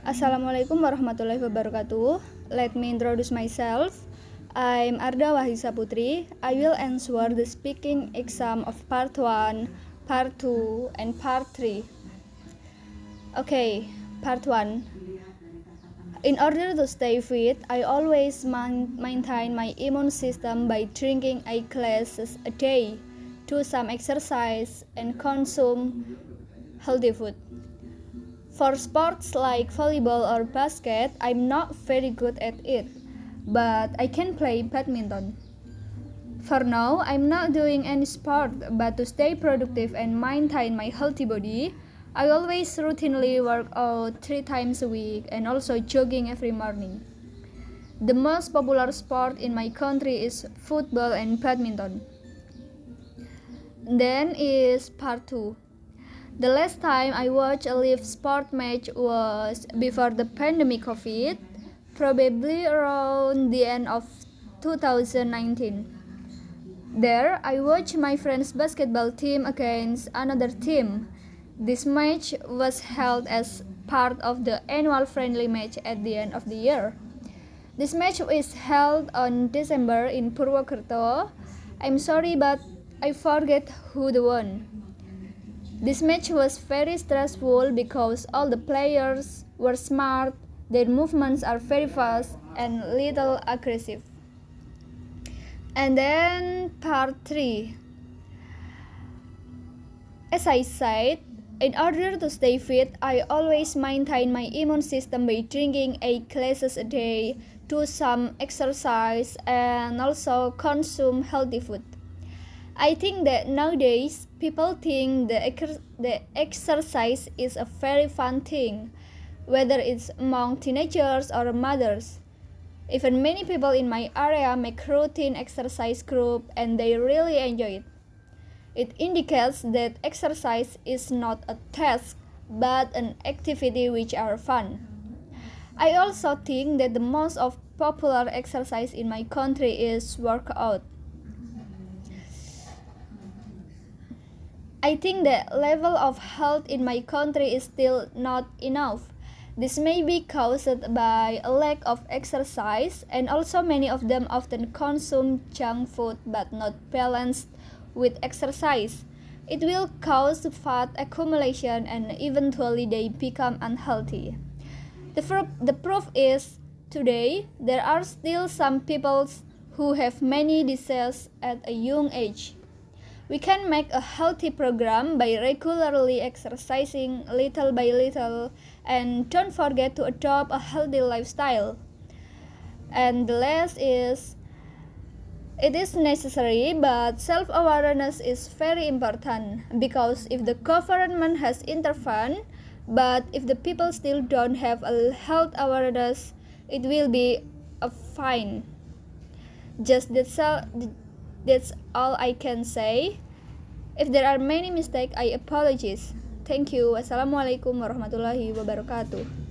Assalamualaikum warahmatullahi wabarakatuh. Let me introduce myself. I'm Arda Wahisa Putri. I will answer the speaking exam of part 1, part 2, and part 3. Okay, part 1. In order to stay fit, I always maintain my immune system by drinking 8 glasses a day, do some exercise, and consume healthy food. For sports like volleyball or basket, I'm not very good at it, but I can play badminton. For now, I'm not doing any sport, but to stay productive and maintain my healthy body, I always routinely work out three times a week and also jogging every morning. The most popular sport in my country is football and badminton. Then is part 2. The last time I watched a live sport match was before the pandemic COVID, probably around the end of 2019. There, I watched my friend's basketball team against another team. This match was held as part of the annual friendly match at the end of the year. This match is held on December in Purwokerto. I'm sorry, but I forget who won. This match was very stressful because all the players were smart, their movements are very fast and little aggressive. And then part 3. As I said, in order to stay fit, I always maintain my immune system by drinking 8 glasses a day, do some exercise, and also consume healthy food. I think that nowadays people think the, ex- the exercise is a very fun thing, whether it's among teenagers or mothers. Even many people in my area make routine exercise group and they really enjoy it. It indicates that exercise is not a task but an activity which are fun. I also think that the most of popular exercise in my country is workout. I think the level of health in my country is still not enough. This may be caused by a lack of exercise, and also many of them often consume junk food but not balanced with exercise. It will cause fat accumulation and eventually they become unhealthy. The, fr- the proof is today there are still some people who have many diseases at a young age. We can make a healthy program by regularly exercising little by little and don't forget to adopt a healthy lifestyle. And the last is it is necessary, but self awareness is very important because if the government has intervened, but if the people still don't have a health awareness, it will be a fine. Just that's all, that's all I can say. If there are many mistakes, I apologize. Thank you. Wassalamualaikum warahmatullahi wabarakatuh.